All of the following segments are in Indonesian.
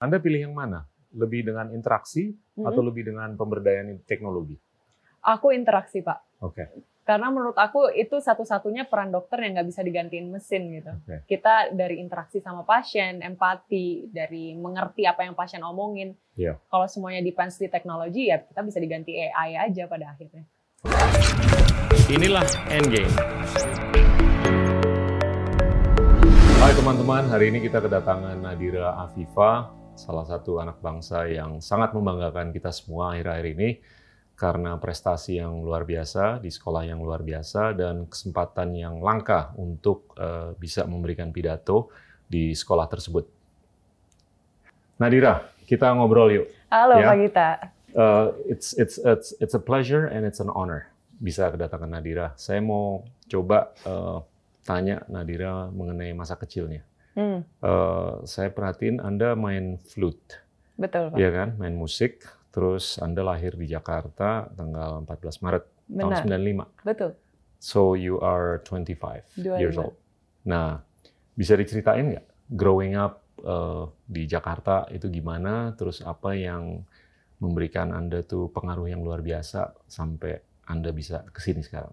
Anda pilih yang mana? Lebih dengan interaksi Mhm. atau lebih dengan pemberdayaan teknologi? Aku interaksi pak. Oke. Karena menurut aku itu satu-satunya peran dokter yang nggak bisa digantiin mesin gitu. Oke. Kita dari interaksi sama pasien, empati, dari mengerti apa yang pasien omongin. Iya. Kalau semuanya depends di teknologi ya kita bisa diganti AI aja pada akhirnya. Inilah Endgame. Hai teman-teman, hari ini kita kedatangan Nadira Afifa, salah satu anak bangsa yang sangat membanggakan kita semua akhir-akhir ini karena prestasi yang luar biasa di sekolah yang luar biasa dan kesempatan yang langka untuk eh, bisa memberikan pidato di sekolah tersebut. Nadira, kita ngobrol yuk. Halo Ya. Pak Gita. Uh, it's it's it's it's a pleasure and it's an honor bisa kedatangan Nadira. Saya mau coba uh, tanya Nadira mengenai masa kecilnya. Hmm, Uh, saya perhatiin Anda main flute, betul Pak. ya kan? Main musik. Terus Anda lahir di Jakarta tanggal 14 Maret Benar. tahun 95. Betul. So you are 25 years 25. old. Nah, bisa diceritain nggak growing up uh, di Jakarta itu gimana? Terus apa yang memberikan Anda tuh pengaruh yang luar biasa sampai Anda bisa ke sini sekarang?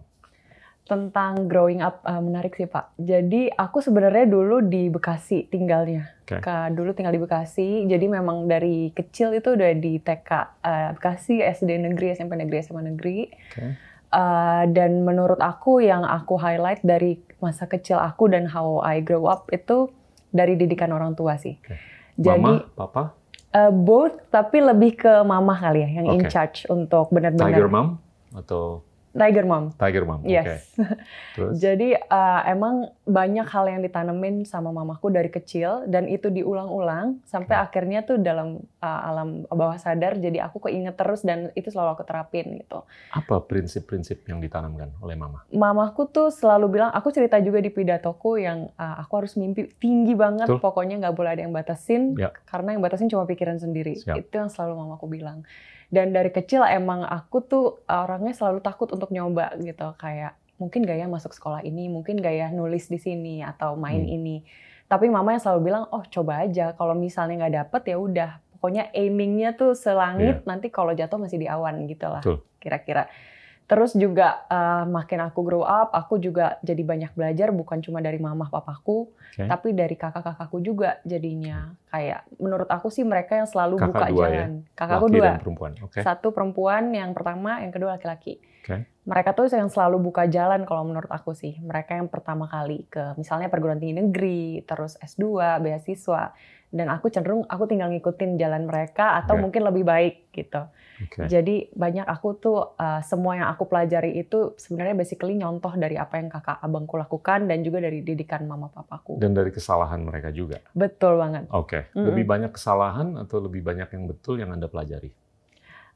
Tentang growing up uh, menarik sih Pak. Jadi aku sebenarnya dulu di Bekasi tinggalnya. Ka- dulu tinggal di Bekasi. Jadi memang dari kecil itu udah di TK uh, Bekasi, SD negeri, SMP negeri, SMA negeri. Oke. Uh, dan menurut aku yang aku highlight dari masa kecil aku dan how I grow up itu dari didikan orang tua sih. Oke. Jadi Mama, Papa, uh, both tapi lebih ke mama kali ya yang in Oke. charge untuk benar-benar Tiger Mom atau Tiger mom. Tiger Mom? Yes. Terus? Jadi uh, emang banyak hal yang ditanemin sama mamaku dari kecil dan itu diulang-ulang sampai Oke. akhirnya tuh dalam uh, alam bawah sadar jadi aku keinget terus dan itu selalu aku terapin gitu. Apa prinsip-prinsip yang ditanamkan oleh Mama? Mamaku tuh selalu bilang, aku cerita juga di pidatoku yang uh, aku harus mimpi tinggi banget, Betul. pokoknya nggak boleh ada yang batasin, Ya. karena yang batasin cuma pikiran sendiri. Siap. Itu yang selalu mamaku bilang. Dan dari kecil emang aku tuh orangnya selalu takut untuk nyoba gitu, kayak mungkin gak ya masuk sekolah ini, mungkin gak ya nulis di sini atau main Hmm. ini. Tapi mama yang selalu bilang, oh coba aja, kalau misalnya nggak dapet ya udah, pokoknya aimingnya tuh selangit, nanti kalau jatuh masih di awan gitu lah, kira-kira. Terus juga uh, makin aku grow up, aku juga jadi banyak belajar bukan cuma dari mama papaku, Oke. tapi dari kakak-kakakku juga jadinya. Kayak menurut aku sih mereka yang selalu Kakak buka dua ya? jalan. Kakakku Laki dua. dan perempuan. Oke. Satu perempuan yang pertama, yang kedua laki-laki. Oke. Mereka tuh yang selalu buka jalan kalau menurut aku sih. Mereka yang pertama kali ke misalnya perguruan tinggi negeri, terus S2, beasiswa. Dan aku cenderung aku tinggal ngikutin jalan mereka atau Oke. mungkin lebih baik gitu. Oke. Jadi banyak aku tuh uh, semua yang aku pelajari itu sebenarnya basically nyontoh dari apa yang kakak abangku lakukan dan juga dari didikan mama papaku. Dan dari kesalahan mereka juga. Betul banget. Oke. Mm-mm. Lebih banyak kesalahan atau lebih banyak yang betul yang Anda pelajari?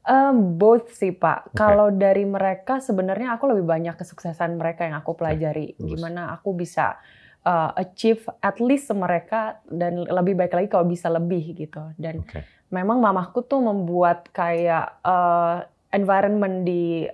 Um, both sih Pak. Oke. Kalau dari mereka sebenarnya aku lebih banyak kesuksesan mereka yang aku pelajari. bagus. Gimana aku bisa uh, achieve at least mereka dan lebih baik lagi kalau bisa lebih gitu. Dan Oke. memang mamaku tuh membuat kayak uh, environment di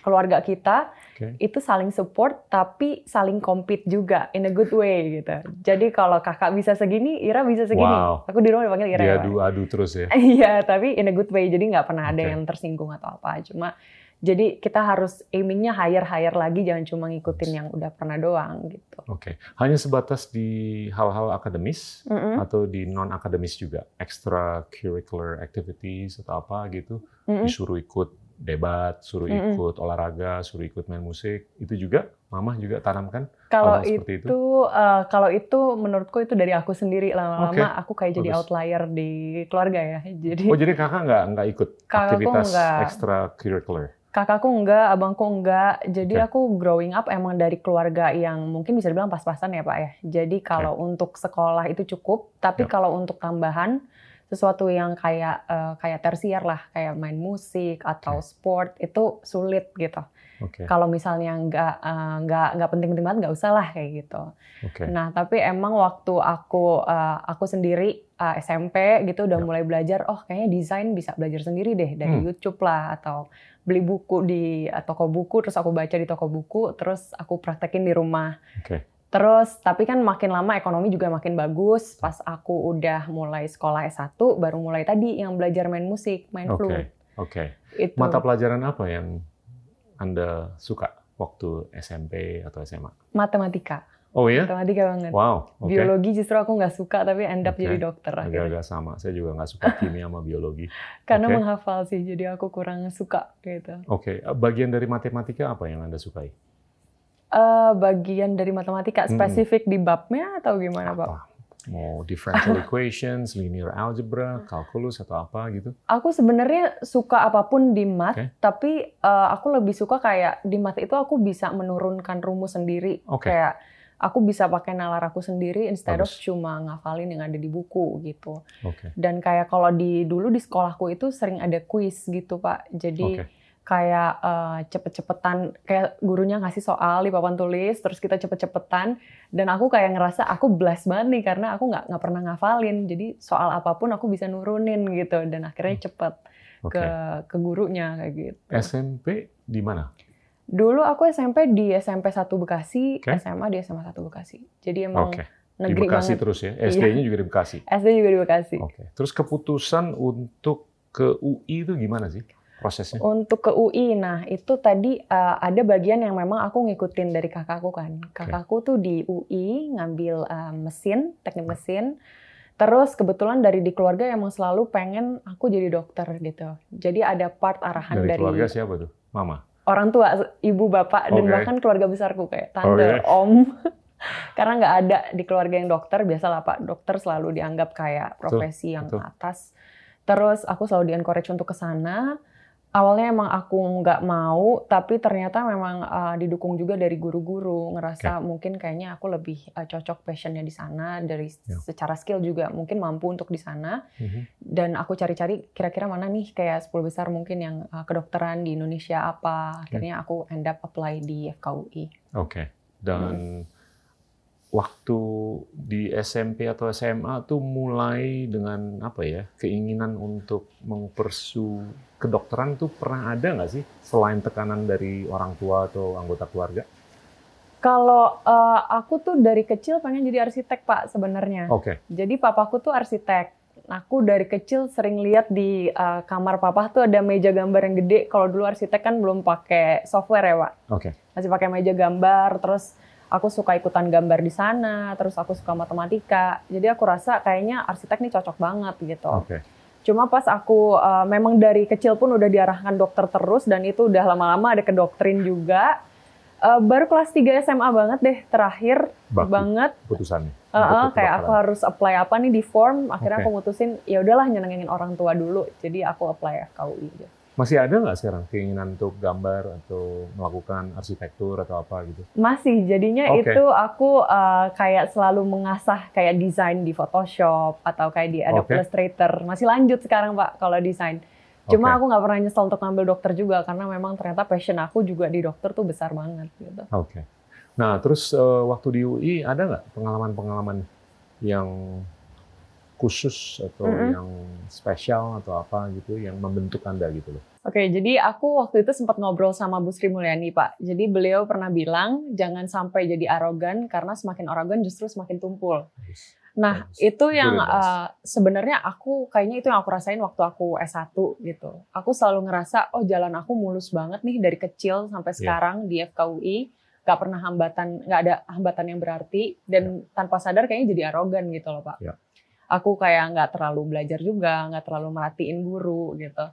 keluarga kita Oke. itu saling support tapi saling compete juga in a good way gitu. Jadi kalau kakak bisa segini, Ira bisa segini. Wow. Aku di rumah dipanggil Ira. ya, Pak. Diadu-adu terus ya? Iya, tapi in a good way. Jadi nggak pernah ada Oke. yang tersinggung atau apa. Cuma jadi kita harus aimingnya higher higher lagi, jangan cuma ngikutin yang udah pernah doang gitu. Oke. Hanya sebatas di hal-hal akademis Mm-mm, atau di non akademis juga, extracurricular activities atau apa gitu, mm-mm. disuruh ikut debat, suruh Mm-mm. ikut olahraga, suruh ikut main musik, itu juga mama juga tanamkan. Kalau itu, itu? eh, kalau itu menurutku itu dari aku sendiri lama-lama Oke, aku kayak jadi bagus. outlier di keluarga ya. Jadi Oh jadi kakak nggak nggak ikut Kakakku aktivitas nggak. Kakakku enggak, abangku enggak. Jadi Oke. aku growing up emang dari keluarga yang mungkin bisa dibilang pas-pasan ya Pak ya. Jadi kalau untuk sekolah itu cukup, tapi Yap. kalau untuk tambahan sesuatu yang kayak eh, kayak tersier lah, kayak main musik atau sport itu sulit gitu. Oke. Kalau misalnya nggak eh, nggak nggak penting-penting banget nggak usah lah kayak gitu. Oke. Nah tapi emang waktu aku eh, aku sendiri eh, SMP gitu udah Ya. mulai belajar, oh kayaknya desain bisa belajar sendiri deh dari Hmm. YouTube lah atau beli buku di eh, toko buku terus aku baca di toko buku terus aku praktekin di rumah. Oke. Terus tapi kan makin lama ekonomi juga makin bagus. Pas aku udah mulai sekolah S1 baru mulai tadi yang belajar main musik, main Oke. flute. Oke. Itu. Mata pelajaran apa yang Anda suka waktu SMP atau SMA? Matematika. Oh ya? Matematika banget. Wow. Oke. Biologi justru aku nggak suka tapi end up Oke. jadi dokter. Agak-agak sama. Saya juga nggak suka kimia sama biologi. Karena Oke. menghafal sih jadi aku kurang suka gitu. Oke. Bagian dari matematika apa yang Anda sukai? Eh bagian dari matematika Mm-mm. spesifik di babnya atau gimana, Pak? Mau differential equations, linear algebra, kalkulus atau apa gitu? Aku sebenarnya suka apa pun di math, Oke. tapi eh, aku lebih suka kayak di math itu aku bisa menurunkan rumus sendiri. Oke. Kayak aku bisa pakai nalar aku sendiri instead of Bagus. cuma ngafalin yang ada di buku gitu. Oke. Dan kayak kalau di dulu di sekolahku itu sering ada quiz gitu, Pak. Jadi Oke. kayak eh, cepet-cepetan kayak gurunya ngasih soal di papan tulis terus kita cepet-cepetan dan aku kayak ngerasa aku blessed banget nih karena aku nggak nggak pernah ngafalin jadi soal apa pun aku bisa nurunin gitu dan akhirnya cepet Hmm. Oke. ke ke gurunya kayak gitu. SMP di mana? Dulu aku SMP di SMP 1 Bekasi, Oke. SMA di SMA 1 Bekasi. Jadi emang. Di negeri Bekasi banget. terus ya. Iya. SD-nya juga di Bekasi. SD juga di Bekasi. Oke. Terus keputusan untuk ke UI itu gimana sih prosesnya? Untuk ke UI, nah itu tadi uh, ada bagian yang memang aku ngikutin dari kakakku kan. Kakakku tuh di UI ngambil uh, mesin, teknik mesin. Terus kebetulan dari di keluarga emang selalu pengen aku jadi dokter gitu. Jadi ada part arahan Dari dari, keluarga siapa tuh? Mama. Orang tua, ibu, bapak, dan Oke. bahkan keluarga besarku kayak tante, Oke. om. Karena nggak ada di keluarga yang dokter, biasalah pak dokter selalu dianggap kayak profesi yang betul. atas. Terus aku selalu di-encourage untuk ke sana. Awalnya emang aku nggak mau, tapi ternyata memang uh, didukung juga dari guru-guru. Ngerasa mungkin kayaknya aku lebih uh, cocok passionnya di sana dari Ya. secara skill juga mungkin mampu untuk di sana Mhm. dan aku cari-cari kira-kira mana nih kayak 10 besar mungkin yang uh, kedokteran di Indonesia apa akhirnya aku end up apply di FKUI Oke. Dan waktu di SMP atau SMA tuh mulai dengan apa ya keinginan untuk mengpersu kedokteran tuh pernah ada nggak sih selain tekanan dari orang tua atau anggota keluarga? kalau uh, aku tuh dari kecil pengen jadi arsitek pak sebenarnya Oke. jadi papaku tuh arsitek aku dari kecil sering lihat di uh, kamar papa tuh ada meja gambar yang gede kalau dulu arsitek kan belum pakai software ya pak Oke. masih pakai meja gambar terus aku suka ikutan gambar di sana terus aku suka matematika jadi aku rasa kayaknya arsitek nih cocok banget gitu Oke. cuma pas aku uh, memang dari kecil pun udah diarahkan dokter terus dan itu udah lama-lama ada ke doktrin juga Uh, baru kelas 3 SMA banget deh terakhir Baku banget putusannya. Uh, uh, untuk kayak aku harus apply apa nih di form akhirnya Oke. aku mutusin ya udahlah nyenengin orang tua dulu jadi aku apply FKUI gitu. Masih ada nggak sekarang keinginan untuk gambar atau melakukan arsitektur atau apa gitu? Masih, jadinya Oke. itu aku uh, kayak selalu mengasah kayak desain di Photoshop atau kayak di Adobe Oke. Illustrator. Masih lanjut sekarang Pak kalau desain. Cuma Oke. aku nggak pernah nyesel untuk ngambil dokter juga karena memang ternyata passion aku juga di dokter tuh besar banget gitu. Oke. Nah, terus eh, waktu di UI ada nggak pengalaman-pengalaman yang khusus atau Mm-mm. yang spesial atau apa gitu yang membentuk Anda gitu loh? Oke, jadi aku waktu itu sempat ngobrol sama Bu Sri Mulyani, Pak. Jadi beliau pernah bilang, jangan sampai jadi arogan, karena semakin arogan justru semakin tumpul. Nah, Bagus. itu yang uh, sebenarnya aku kayaknya itu yang aku rasain waktu aku S1 gitu. Aku selalu ngerasa oh jalan aku mulus banget nih dari kecil sampai Iya. sekarang di FKUI, gak pernah hambatan, nggak ada hambatan yang berarti dan tanpa sadar kayaknya jadi arogan gitu loh Pak. Iya. Aku kayak nggak terlalu belajar juga, nggak terlalu merhatiin guru gitu.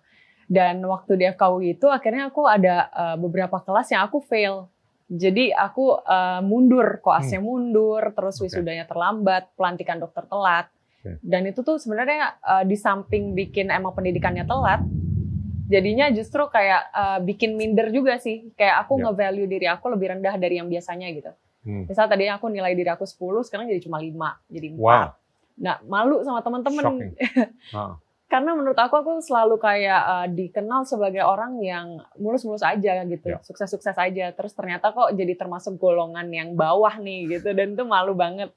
Dan waktu di FKUI itu akhirnya aku ada uh, beberapa kelas yang aku fail. Jadi aku uh, mundur, koasnya mundur, terus Hmm. Oke. wisudanya terlambat, pelantikan dokter telat. Oke. Dan itu tuh sebenarnya uh, di samping bikin emang pendidikannya telat, jadinya justru kayak uh, bikin minder juga sih. Kayak aku Ya. nge-value diri aku lebih rendah dari yang biasanya gitu. Hmm. Misal tadinya aku nilai diri aku 10, sekarang jadi cuma 5, jadi 4. Wow, Nah, malu sama teman-teman. Ah, karena menurut aku aku selalu kayak uh, dikenal sebagai orang yang mulus-mulus aja gitu, Ya. sukses-sukses aja. Terus ternyata kok jadi termasuk golongan yang bawah nih gitu dan itu malu banget.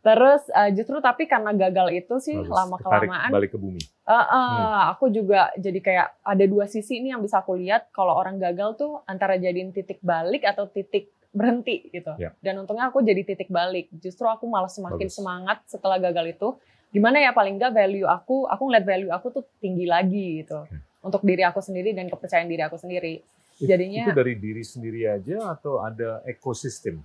Terus uh, justru tapi karena gagal itu sih bagus. lama kelamaan balik ke bumi. uh, uh, aku juga jadi kayak ada dua sisi ini yang bisa aku lihat kalau orang gagal tuh antara jadiin titik balik atau titik berhenti gitu. Ya. Dan untungnya aku jadi titik balik. Justru aku malah semakin Bagus. semangat setelah gagal itu. Gimana ya paling nggak value aku, aku ngeliat value aku tuh tinggi lagi gitu. Oke. Untuk diri aku sendiri dan kepercayaan diri aku sendiri. Jadinya- itu dari diri sendiri aja atau ada ekosistem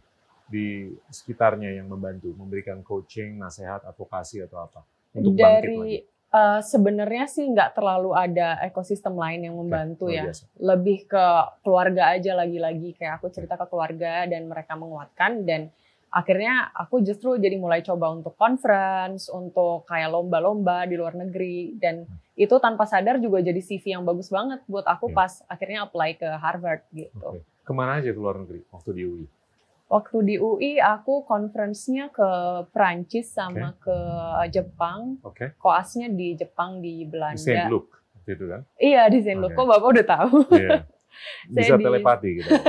di sekitarnya yang membantu, memberikan coaching, nasihat, advokasi atau apa untuk bangkit lagi. Eh, sebenarnya sih nggak terlalu ada ekosistem lain yang membantu luar ya. biasa. Lebih ke keluarga aja lagi-lagi kayak aku cerita ke keluarga dan mereka menguatkan dan akhirnya aku justru jadi mulai coba untuk conference, untuk kayak lomba-lomba di luar negeri dan itu tanpa sadar juga jadi CV yang bagus banget buat aku Ya. pas akhirnya apply ke Harvard gitu. Oke. Ke mana aja ke luar negeri waktu di UI? Waktu di UI aku conference-nya ke Prancis sama ke Jepang, Oke. koasnya di Jepang di Di Belanda. Saint Luke waktu itu kan? Iya di Saint Luke. Oke. Kok Bapak udah tahu? Iya. Bisa Saya di- telepati gitu.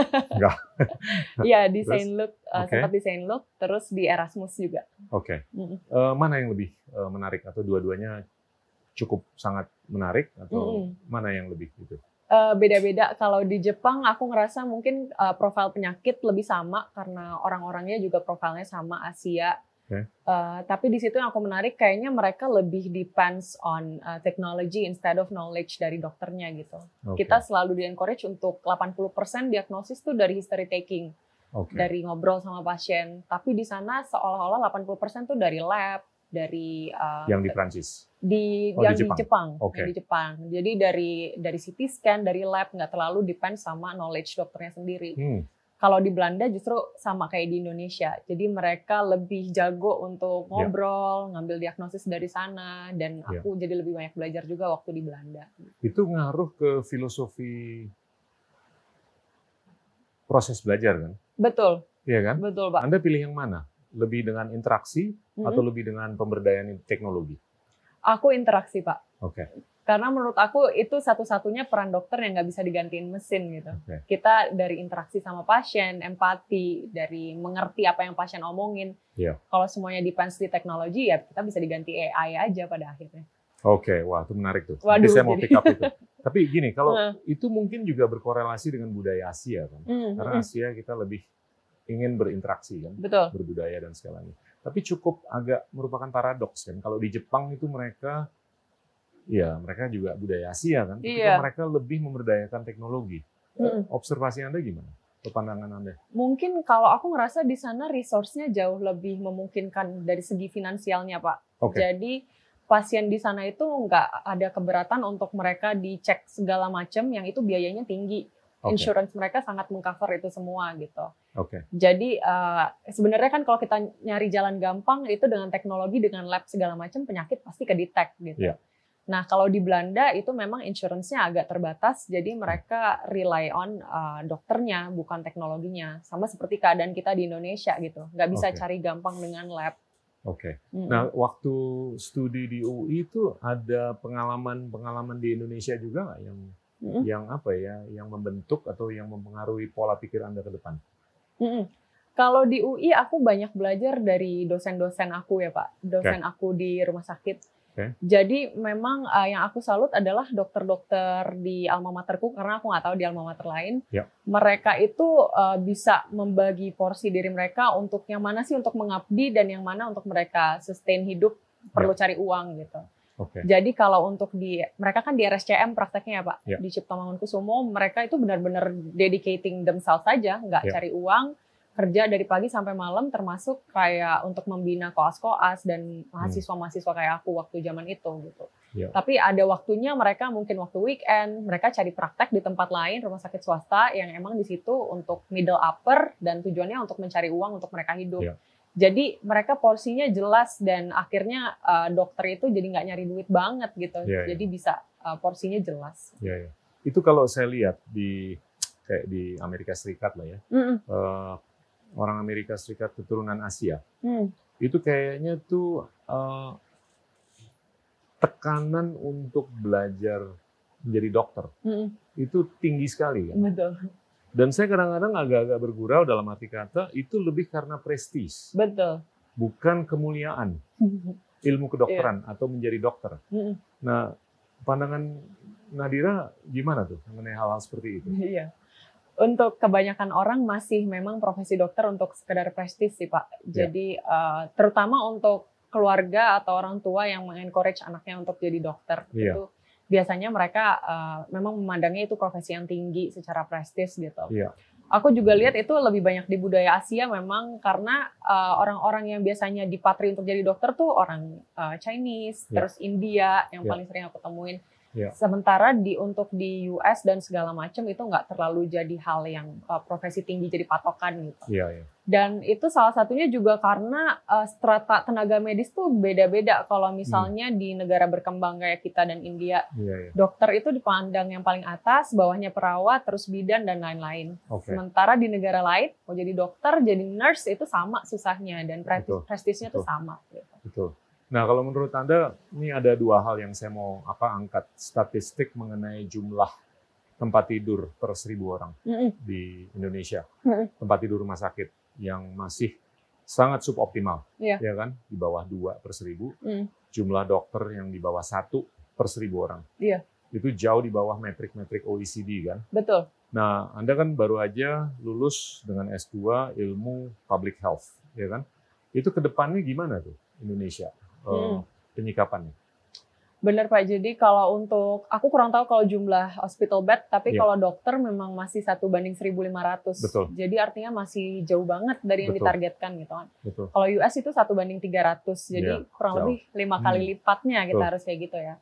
Iya di Terus? Saint Luke, uh, Oke. sempat di Saint Luke, terus di Erasmus juga. Oke. Mm-mm. Eh, mana yang lebih eh, menarik atau dua-duanya cukup sangat menarik atau Mm-mm. mana yang lebih gitu? Uh, Beda-beda. Kalau di Jepang aku ngerasa mungkin uh, profil penyakit lebih sama karena orang-orangnya juga profilnya sama Asia. Oke. Uh, tapi di situ yang aku menarik kayaknya mereka lebih depends on uh, technology instead of knowledge dari dokternya gitu. Oke. Kita selalu di encourage untuk 80% diagnosis tuh dari history taking. Oke. dari ngobrol sama pasien. Tapi di sana seolah-olah 80% tuh dari lab, dari uh, yang di Prancis. Di Oh, yang di di Jepang. Jepang, Oke. yang di Jepang. Jadi dari dari CT scan, dari lab nggak terlalu depend sama knowledge dokternya sendiri. Hmm. Kalau di Belanda justru sama kayak di Indonesia. Jadi mereka lebih jago untuk Ya. ngobrol, ngambil diagnosis dari sana dan Ya. aku jadi lebih banyak belajar juga waktu di Belanda. Itu ngaruh ke filosofi proses belajar kan? Betul, Iya kan? betul Pak. Anda pilih yang mana? Lebih dengan interaksi Mm-mm. atau lebih dengan pemberdayaan teknologi? Aku interaksi Pak. Oke. Karena menurut aku itu satu-satunya peran dokter yang nggak bisa digantiin mesin gitu. Oke. Kita dari interaksi sama pasien, empati, dari mengerti apa yang pasien omongin. Iya. Kalau semuanya depends di teknologi ya kita bisa diganti AI aja pada akhirnya. Oke, wah itu menarik tuh. Nanti Waduh, saya mau pick up itu. Tapi gini, kalau Heeh. itu mungkin juga berkorelasi dengan budaya Asia kan? Hmm, Karena hmm, Asia kita lebih ingin berinteraksi kan, betul. berbudaya dan segalanya. Tapi cukup agak merupakan paradoks kan. Kalau di Jepang itu mereka, ya mereka juga budaya Asia kan. Tapi Iya. mereka lebih memberdayakan teknologi. Mm-mm. Observasi Anda gimana? Pandangan Anda? Mungkin kalau aku ngerasa di sana resource-nya jauh lebih memungkinkan dari segi finansialnya Pak. Oke. Jadi pasien di sana itu nggak ada keberatan untuk mereka dicek segala macam yang itu biayanya tinggi. Oke. Insurance mereka sangat mengcover itu semua gitu. Oke. Jadi eh, sebenarnya kan kalau kita nyari jalan gampang itu dengan teknologi dengan lab segala macam penyakit pasti kedetek gitu. Iya. Nah kalau di Belanda itu memang insurance-nya agak terbatas, jadi mereka rely on eh, dokternya bukan teknologinya. Sama seperti keadaan kita di Indonesia gitu, nggak bisa Oke. cari gampang dengan lab. Oke. Mm-mm. Nah, waktu studi di UI itu ada pengalaman-pengalaman di Indonesia juga nggak yang Yang apa ya, yang membentuk atau yang mempengaruhi pola pikir Anda ke depan? Mm-mm. Kalau di UI aku banyak belajar dari dosen-dosen aku ya Pak, dosen aku di rumah sakit. Oke. Jadi memang uh, yang aku salut adalah dokter-dokter di alma materku karena aku nggak tahu di alma mater lain. Ya. Mereka itu uh, bisa membagi porsi diri mereka untuk yang mana sih untuk mengabdi dan yang mana untuk mereka sustain hidup perlu cari uang gitu. Oke. Jadi kalau untuk di mereka kan di RSCM prakteknya ya Pak, Ya. di Cipta Mangunkusumo mereka itu benar-benar dedicating themselves saja, nggak Ya. cari uang, kerja dari pagi sampai malam termasuk kayak untuk membina koas-koas dan mahasiswa-mahasiswa kayak aku waktu zaman itu gitu. Ya. Tapi ada waktunya mereka mungkin waktu weekend mereka cari praktek di tempat lain rumah sakit swasta yang emang di situ untuk middle upper dan tujuannya untuk mencari uang untuk mereka hidup. Ya. Jadi mereka porsinya jelas dan akhirnya uh, dokter itu jadi nggak nyari duit banget gitu. Ya, ya. Jadi bisa uh, porsinya jelas. Ya, ya. Itu kalau saya lihat di kayak di Amerika Serikat lah ya, Mm-mm. eh, orang Amerika Serikat keturunan Asia Hmm. itu kayaknya tuh eh, tekanan untuk belajar menjadi dokter Mm-mm. itu tinggi sekali kan. Betul, Dan saya kadang-kadang agak-agak bergurau dalam arti kata itu lebih karena prestis, betul. bukan kemuliaan ilmu kedokteran atau menjadi dokter. Mm-mm. Nah, pandangan Nadira gimana tuh mengenai hal-hal seperti itu? Iya. untuk kebanyakan orang masih memang profesi dokter untuk sekedar prestis sih Pak. Ya. Jadi uh, terutama untuk keluarga atau orang tua yang mengencourage anaknya untuk jadi dokter Iya. itu biasanya mereka uh, memang memandangnya itu profesi yang tinggi secara prestis gitu. Iya. Aku juga lihat itu lebih banyak di budaya Asia memang karena uh, orang-orang yang biasanya dipatri untuk jadi dokter tuh orang uh, Chinese, Ya. terus India yang Ya. paling sering aku temuin. Ya. Sementara di untuk di US dan segala macam itu nggak terlalu jadi hal yang uh, profesi tinggi jadi patokan gitu. Iya, iya. Dan itu salah satunya juga karena uh, strata tenaga medis tuh beda-beda. Kalau misalnya di negara berkembang kayak kita dan India, Iya, iya. dokter itu dipandang yang paling atas, bawahnya perawat, terus bidan dan lain-lain. Oke. Sementara di negara lain, mau jadi dokter, jadi nurse itu sama susahnya dan pre- Betul. prestisnya tuh Betul. sama. Gitu. Betul. Nah, kalau menurut Anda, ini ada dua hal yang saya mau apa angkat statistik mengenai jumlah tempat tidur per seribu orang Mm-mm. di Indonesia. Mm-mm. Tempat tidur rumah sakit yang masih sangat suboptimal, Iya. ya kan? Di bawah dua per seribu. Mm. Jumlah dokter yang di bawah satu per seribu orang. Iya. Itu jauh di bawah metrik-metrik OECD kan? Betul. Nah, Anda kan baru aja lulus dengan S2 ilmu public health, ya kan? Itu ke depannya gimana tuh Indonesia eh, Hmm. penyikapannya? Bener Pak, jadi kalau untuk, aku kurang tahu kalau jumlah hospital bed, tapi Iya. kalau dokter memang masih satu banding 1.500. Betul. Jadi artinya masih jauh banget dari yang Betul. ditargetkan gitu kan. Betul. Kalau US itu satu banding 300, Iya, jadi kurang jauh. lebih lima kali Hmm. lipatnya kita Betul. harus kayak gitu ya.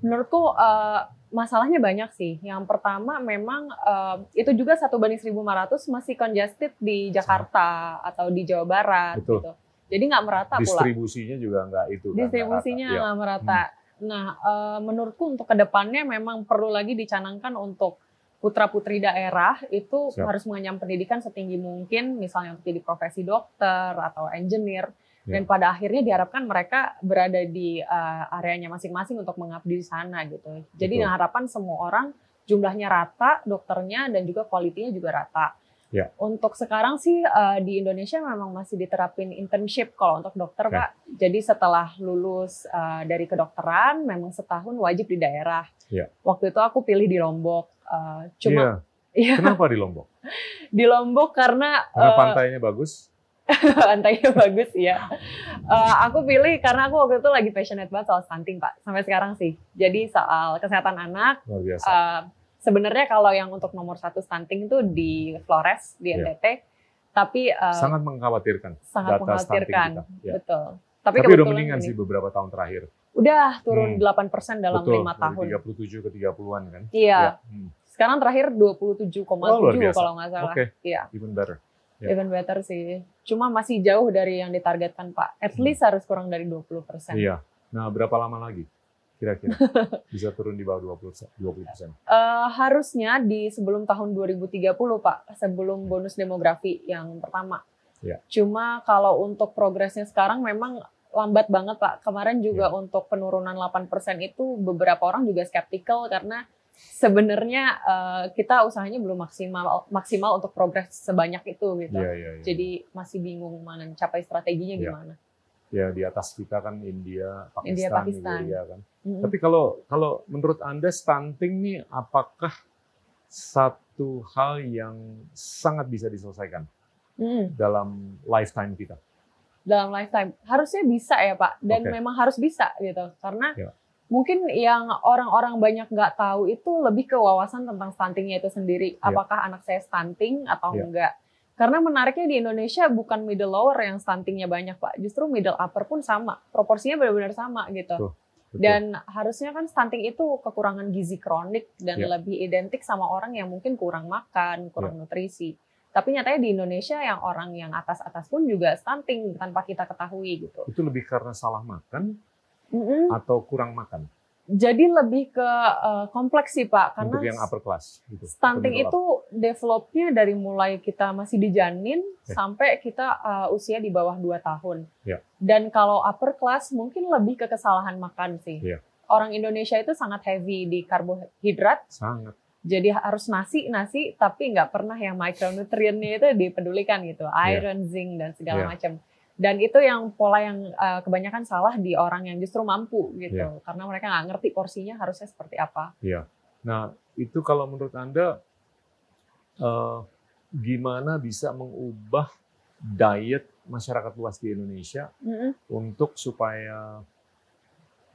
Menurutku eh, masalahnya banyak sih. Yang pertama memang eh, itu juga satu banding 1.500 masih congested di Jakarta atau di Jawa Barat Betul. gitu. Jadi nggak merata pula Distribusinya juga nggak itu kan? nggak distribusinya rata. Iya. Nah, eh, menurutku untuk ke depannya memang perlu lagi dicanangkan untuk putra putri daerah itu Siap. harus mengenyam pendidikan setinggi mungkin, misalnya untuk jadi profesi dokter atau engineer. Ya. Dan pada akhirnya diharapkan mereka berada di eh, areanya masing-masing untuk mengabdi di sana gitu. Jadi Betul. dengan harapan semua orang jumlahnya rata, dokternya dan juga kualitinya juga rata. Ya. Untuk sekarang sih eh, di Indonesia memang masih diterapin internship kalau untuk dokter Oke. Pak. Jadi setelah lulus eh, dari kedokteran memang setahun wajib di daerah. Ya. Waktu itu aku pilih di Lombok. Eh, cuma Iya. iya, Kenapa di Lombok? di Lombok karena Karena eh, pantainya bagus. pantainya bagus ya. Eh, aku pilih karena aku waktu itu lagi passionate banget soal stunting Pak. Sampai sekarang sih. Jadi soal kesehatan anak Luar biasa. Uh, sebenarnya kalau yang untuk nomor satu stunting itu di Flores di Iya. NTT, tapi uh, Sangat mengkhawatirkan. sangat data mengkhawatirkan, kita. Ya. betul. Tapi, Tapi, udah mendingan ini sih beberapa tahun terakhir. udah turun Hmm. 8% dalam Betul, lima tahun. dari 37 ke 30-an kan? Iya. Ya. Hmm. Sekarang terakhir 27,7 Oh, kalau nggak salah. Oke, Iya, even better. Ya. even better sih. Cuma masih jauh dari yang ditargetkan Pak. At Hmm. least harus kurang dari 20%. Iya. Nah, berapa lama lagi kira-kira bisa turun di bawah 20 persen? 20 persen. Eh, harusnya di sebelum tahun 2030 Pak, sebelum bonus demografi yang pertama. Ya. Cuma kalau untuk progresnya sekarang memang lambat banget Pak. Kemarin juga untuk penurunan 8% itu beberapa orang juga skeptical karena sebenarnya eh, kita usahanya belum maksimal maksimal untuk progres sebanyak itu gitu. Iya, iya, iya. Jadi masih bingung mana capai strateginya Ya. gimana. Ya di atas kita kan India, Pakistan, India, Pakistan. Nigeria kan. Mm-mm. Tapi kalau kalau menurut Anda stunting nih apakah satu hal yang sangat bisa diselesaikan Mm. dalam lifetime kita? dalam lifetime harusnya bisa ya pak dan Oke. memang harus bisa gitu karena Ya. mungkin yang orang-orang banyak nggak tahu itu lebih ke wawasan tentang stuntingnya itu sendiri Ya. apakah anak saya stunting atau Ya. enggak karena menariknya di Indonesia bukan middle lower yang stuntingnya banyak pak justru middle upper pun sama proporsinya benar-benar sama gitu. Betul. dan harusnya kan stunting itu kekurangan gizi kronik dan Ya. lebih identik sama orang yang mungkin kurang makan, kurang nutrisi. Tapi nyatanya di Indonesia yang orang yang atas-atas pun juga stunting tanpa kita ketahui gitu. itu lebih karena salah makan Mm-mm. atau kurang makan Jadi lebih ke uh, kompleks sih Pak, karena untuk yang upper class gitu. stunting itu developnya dari mulai kita masih dijanin Oke. sampai kita uh, usia di bawah 2 tahun. Ya. Dan kalau upper class mungkin lebih ke kesalahan makan sih. Ya. Orang Indonesia itu sangat heavy di karbohidrat, sangat jadi harus nasi nasi tapi nggak pernah yang micronutrientnya itu dipedulikan gitu, iron, zinc dan segala Ya. macam. Dan itu yang pola yang uh, kebanyakan salah di orang yang justru mampu gitu, Ya. karena mereka nggak ngerti porsinya harusnya seperti apa. Nah, itu kalau menurut Anda uh, gimana bisa mengubah diet masyarakat luas di Indonesia mm-hmm. untuk supaya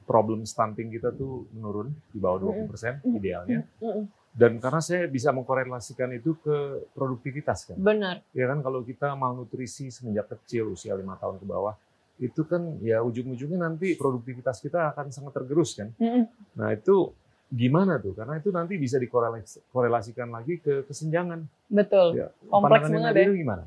problem stunting kita tuh menurun di bawah 20% persen mm-hmm. idealnya. Mm-hmm. Dan karena saya bisa mengkorelasikan itu ke produktivitas kan. Benar. Ya kan kalau kita malnutrisi semenjak kecil usia lima tahun ke bawah, itu kan ya ujung-ujungnya nanti produktivitas kita akan sangat tergerus kan. Mm-hmm. Nah itu gimana tuh? Karena itu nanti bisa dikorelasikan lagi ke kesenjangan. Betul. Ya, Kompleks banget ya. gimana?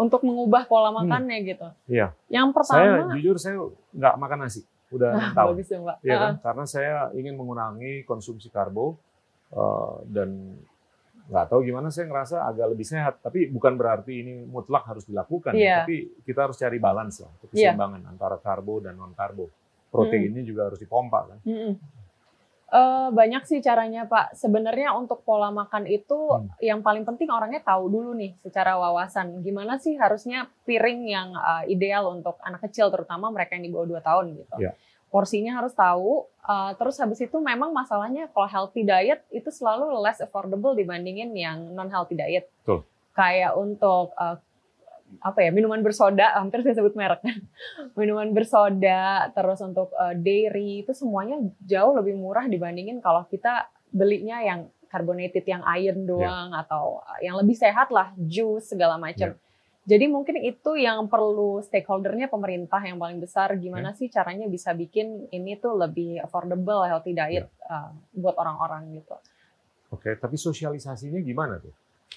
Untuk mengubah pola hmm. makannya hmm. gitu. Iya. Yang pertama. Saya jujur saya nggak makan nasi. Udah enam tahun. Bagus ya, Mbak. Iya kan? Karena saya ingin mengurangi konsumsi karbo uh, dan nggak tahu gimana saya ngerasa agak lebih sehat. Tapi bukan berarti ini mutlak harus dilakukan. Yeah. Tapi kita harus cari balance lah, iya. keseimbangan yeah. antara karbo dan non karbo. Proteinnya hmm. juga harus dipompa kan. Hmm Uh, banyak sih caranya Pak. Sebenarnya untuk pola makan itu hmm. yang paling penting orangnya tahu dulu nih secara wawasan gimana sih harusnya piring yang uh, ideal untuk anak kecil terutama mereka yang di bawah 2 tahun gitu. Yeah. Porsinya harus tahu. Uh, terus habis itu memang masalahnya kalau healthy diet itu selalu less affordable dibandingin yang non healthy diet. Betul. Kayak untuk uh, apa ya minuman bersoda hampir saya sebut merek kan minuman bersoda terus untuk uh, dairy itu semuanya jauh lebih murah dibandingin kalau kita belinya yang carbonated yang iron ya. doang yeah. atau yang lebih sehat lah jus segala macam yeah. Jadi mungkin itu yang perlu stakeholdernya pemerintah yang paling besar gimana yeah. sih caranya bisa bikin ini tuh lebih affordable healthy diet yeah. uh, buat orang-orang gitu. Oke, okay, tapi sosialisasinya gimana tuh?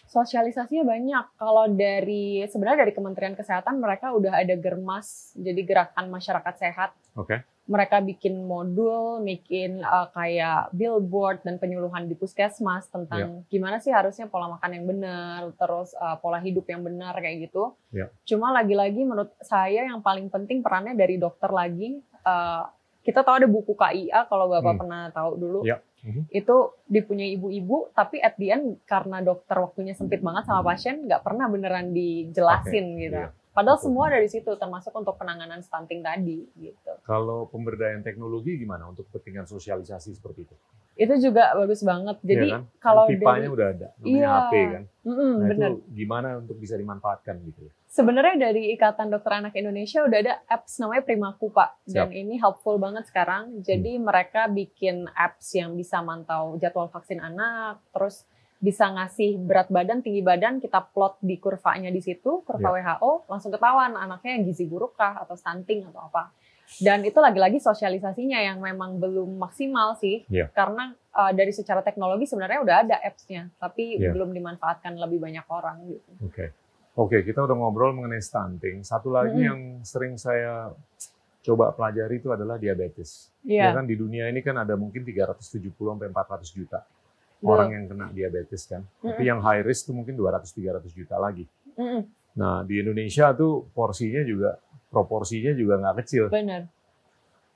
Sosialisasinya banyak. Kalau dari sebenarnya dari Kementerian Kesehatan mereka udah ada germas, jadi gerakan masyarakat sehat. Oke. Okay. Mereka bikin modul, bikin uh, kayak billboard dan penyuluhan di puskesmas tentang yeah. gimana sih harusnya pola makan yang benar, terus uh, pola hidup yang benar kayak gitu. Yeah. Cuma lagi-lagi menurut saya yang paling penting perannya dari dokter lagi. Uh, kita tahu ada buku KIA kalau bapak hmm. pernah tahu dulu. Yeah hmm itu dipunyai ibu-ibu tapi at the end karena dokter waktunya sempit banget sama pasien nggak pernah beneran dijelasin okay. gitu. Yeah. Padahal semua dari situ termasuk untuk penanganan stunting tadi gitu. Kalau pemberdayaan teknologi gimana untuk kepentingan sosialisasi seperti itu? Itu juga bagus banget. Jadi ya kan? kalau pipanya dari, udah ada, namanya iya, HP kan. Mm-mm, nah bener. itu gimana untuk bisa dimanfaatkan gitu? Sebenarnya dari Ikatan Dokter Anak Indonesia udah ada apps namanya Primaku Pak, dan Siap. ini helpful banget sekarang. Jadi hmm. mereka bikin apps yang bisa mantau jadwal vaksin anak, terus bisa ngasih berat badan, tinggi badan, kita plot di kurvanya di situ, kurva ya. WHO, langsung ketahuan anaknya yang gizi buruk kah atau stunting atau apa. Dan itu lagi-lagi sosialisasinya yang memang belum maksimal sih, ya. karena uh, dari secara teknologi sebenarnya udah ada apps-nya, tapi ya. belum dimanfaatkan lebih banyak orang gitu. Oke. Okay. Oke, kita udah ngobrol mengenai stunting. Satu lagi hmm. yang sering saya coba pelajari itu adalah diabetes. Yeah. Ya kan di dunia ini kan ada mungkin 370 sampai 400 juta yeah. Orang yang kena diabetes kan. Hmm. Tapi yang high risk itu mungkin 200 300 juta lagi. Hmm. Nah, di Indonesia tuh porsinya juga proporsinya juga nggak kecil. Benar.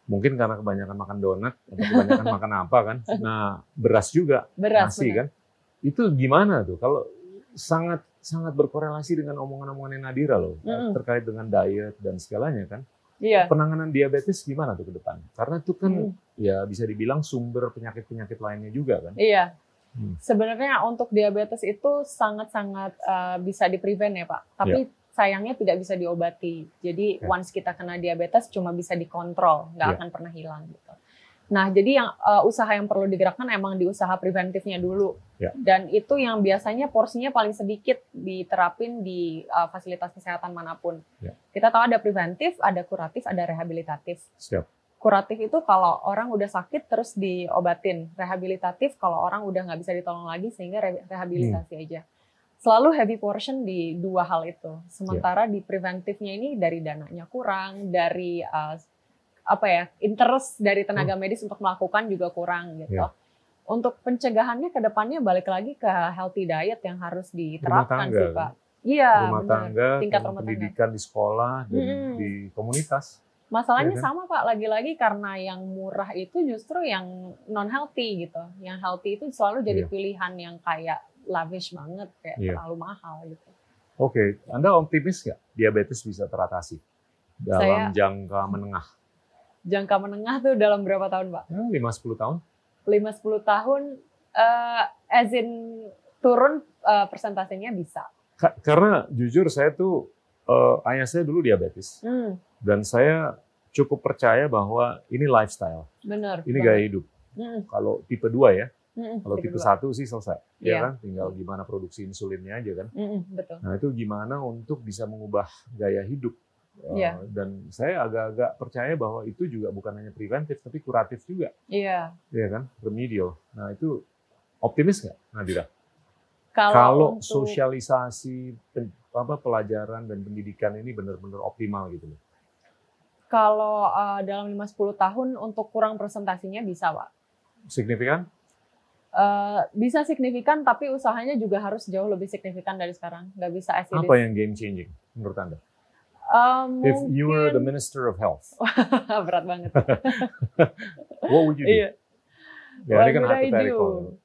Mungkin karena kebanyakan makan donat atau kebanyakan makan apa kan. Nah, beras juga, beras, nasi benar. kan. Itu gimana tuh kalau sangat sangat berkorelasi dengan omongan-omongan Nadira loh mm. terkait dengan diet dan segalanya kan. Iya. Penanganan diabetes gimana tuh ke depan? Karena itu kan mm. ya bisa dibilang sumber penyakit-penyakit lainnya juga kan. Iya. Hmm. Sebenarnya untuk diabetes itu sangat-sangat uh, bisa diprevent ya Pak. Tapi yeah. sayangnya tidak bisa diobati. Jadi yeah. once kita kena diabetes cuma bisa dikontrol, nggak yeah. akan pernah hilang gitu. Nah, jadi yang uh, usaha yang perlu digerakkan emang di usaha preventifnya dulu. Ya. Dan itu yang biasanya porsinya paling sedikit diterapin di uh, fasilitas kesehatan mana pun. Ya. Kita tahu ada preventif, ada kuratif, ada rehabilitatif. Siap. Kuratif itu kalau orang udah sakit terus diobatin. Rehabilitatif kalau orang udah nggak bisa ditolong lagi sehingga re rehabilitasi hmm. aja. Selalu heavy portion di dua hal itu. Sementara ya. di preventifnya ini dari dananya kurang, dari uh, apa ya interest dari tenaga hmm. medis untuk melakukan juga kurang gitu. Yeah. Untuk pencegahannya ke depannya balik lagi ke healthy diet yang harus diterapkan sih Pak. Iya, rumah benar. tangga, tingkat rumah pendidikan tangga. di sekolah dan hmm. di komunitas. Masalahnya ya kan? sama Pak, lagi-lagi karena yang murah itu justru yang non healthy gitu. Yang healthy itu selalu jadi yeah. pilihan yang kayak lavish banget, kayak yeah. terlalu mahal gitu. Oke, okay. Anda optimis nggak diabetes bisa teratasi dalam Saya, jangka menengah? jangka menengah tuh dalam berapa tahun, Pak? Ya, 5-10 tahun. 5-10 tahun, uh, as in turun uh, presentasinya bisa. Ka karena jujur saya tuh uh, ayah saya dulu diabetes hmm. dan saya cukup percaya bahwa ini lifestyle. Benar. Ini gaya hidup. Hmm. Kalau tipe 2 ya. Hmm, Kalau tipe, satu sih selesai, yeah. ya iya. kan? Tinggal gimana produksi insulinnya aja kan. Hmm, betul. Nah itu gimana untuk bisa mengubah gaya hidup Yeah. Iya. dan saya agak-agak percaya bahwa itu juga bukan hanya preventif, tapi kuratif juga. Iya. Yeah. Iya kan, remedial. Nah itu optimis nggak, Nadira? Kalau, Kalau untuk... sosialisasi apa pelajaran dan pendidikan ini benar-benar optimal gitu loh. Kalau uh, dalam 5-10 tahun untuk kurang presentasinya bisa, Pak. Signifikan? Uh, bisa signifikan, tapi usahanya juga harus jauh lebih signifikan dari sekarang. Nggak bisa as Apa yang game changing menurut Anda? Um, If mungkin... you were the Minister of Health. Berat banget. What would you do? Iya. Ya, ini kan hypothetical.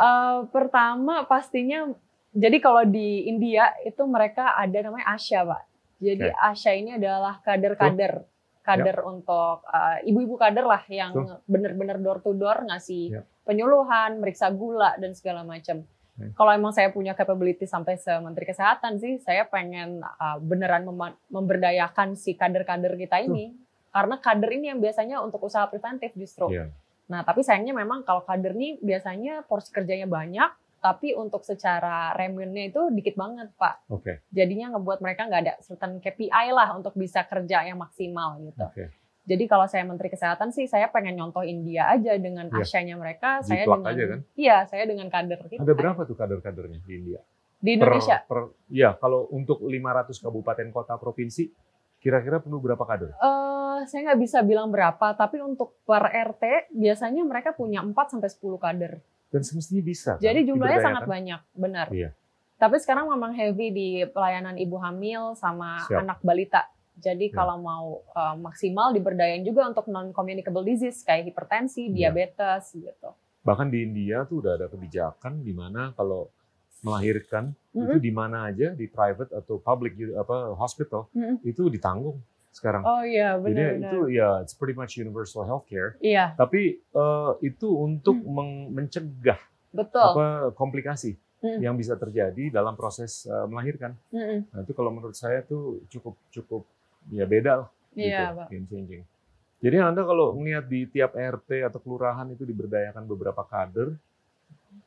Uh, pertama pastinya, jadi kalau di India itu mereka ada namanya Asya, Pak. Jadi okay. Asya ini adalah kader-kader, kader yep. untuk uh, ibu-ibu kader lah yang benar-benar door to door ngasih yep. penyuluhan, meriksa gula dan segala macam. Hmm. Kalau emang saya punya capability sampai se Menteri Kesehatan sih, saya pengen uh, beneran mem memberdayakan si kader-kader kita ini. Tuh. Karena kader ini yang biasanya untuk usaha preventif justru. Yeah. Nah, tapi sayangnya memang kalau kader ini biasanya porsi kerjanya banyak, tapi untuk secara remunnya itu dikit banget, Pak. Oke. Okay. Jadinya ngebuat mereka nggak ada certain KPI lah untuk bisa kerja yang maksimal gitu. Okay. Jadi kalau saya Menteri Kesehatan sih saya pengen nyontoh India aja dengan ya. asyanya mereka. Saya dengan aja kan? Iya, saya dengan kader kita. Ada berapa tuh kader-kadernya di India? Di Indonesia? Per, per, ya, kalau untuk 500 kabupaten kota provinsi, kira-kira perlu berapa kader? Uh, saya nggak bisa bilang berapa, tapi untuk per RT biasanya mereka punya 4 sampai 10 kader. Dan semestinya bisa. Kan? Jadi jumlahnya sangat banyak, benar. Iya. Tapi sekarang memang heavy di pelayanan ibu hamil sama Siap. anak balita jadi ya. kalau mau uh, maksimal diberdayain juga untuk non communicable disease kayak hipertensi, ya. diabetes gitu. Bahkan di India tuh udah ada kebijakan di mana kalau melahirkan mm-hmm. itu di mana aja di private atau public apa hospital mm-hmm. itu ditanggung sekarang. Oh iya benar. Jadi benar. itu ya it's pretty much universal healthcare. Iya. Tapi uh, itu untuk mm. mencegah Betul. apa komplikasi mm. yang bisa terjadi dalam proses uh, melahirkan. Mm-mm. Nah itu kalau menurut saya tuh cukup cukup ya beda lah. Iya, gitu, Pak. Game changing. Jadi Anda kalau melihat di tiap RT atau kelurahan itu diberdayakan beberapa kader,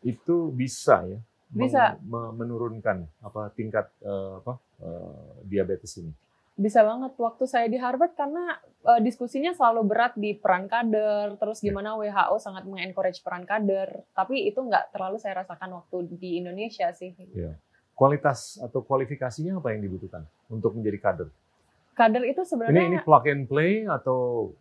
itu bisa ya bisa menurunkan apa tingkat uh, apa uh, diabetes ini. Bisa banget waktu saya di Harvard karena uh, diskusinya selalu berat di peran kader, terus ya. gimana. WHO sangat mengencourage peran kader, tapi itu nggak terlalu saya rasakan waktu di Indonesia sih. Yeah. Kualitas atau kualifikasinya apa yang dibutuhkan untuk menjadi kader? kader itu sebenarnya ini, ini plug and play atau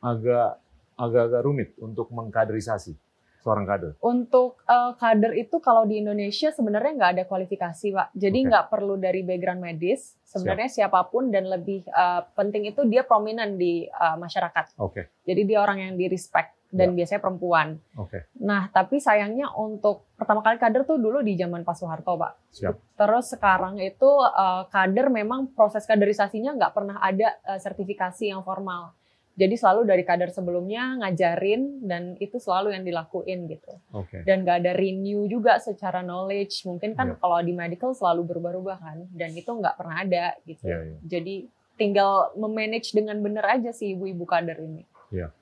agak agak-agak rumit untuk mengkaderisasi seorang kader? Untuk uh, kader itu kalau di Indonesia sebenarnya nggak ada kualifikasi, Pak. Jadi nggak okay. perlu dari background medis. Sebenarnya Siap. siapa pun dan lebih uh, penting itu dia prominent di uh, masyarakat. Oke. Okay. Jadi dia orang yang di respect dan ya. biasanya perempuan. Oke. Okay. Nah, tapi sayangnya untuk pertama kali kader tuh dulu di zaman Pak Soeharto, Pak. Siap. Terus sekarang itu uh, kader memang proses kaderisasinya nggak pernah ada uh, sertifikasi yang formal. Jadi selalu dari kader sebelumnya ngajarin dan itu selalu yang dilakuin gitu. Okay. Dan nggak ada renew juga secara knowledge. Mungkin kan yeah. kalau di medical selalu berubah-ubah kan, dan itu nggak pernah ada gitu. Yeah, yeah. Jadi tinggal memanage dengan benar aja sih ibu-ibu kader ini. Yeah.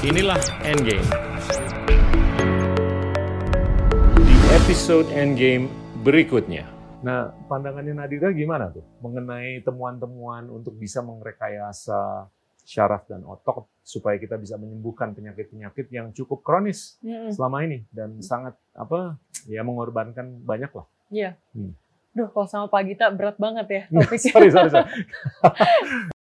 Inilah Endgame. Di episode Endgame berikutnya. Nah, pandangannya Nadira gimana tuh mengenai temuan-temuan untuk bisa mengrekayasa syaraf dan otot supaya kita bisa menyembuhkan penyakit-penyakit yang cukup kronis hmm. selama ini dan sangat apa ya mengorbankan banyak lah. Iya. Hmm. Duh, kalau sama Pak Gita berat banget ya topiknya. sorry, sorry, sorry.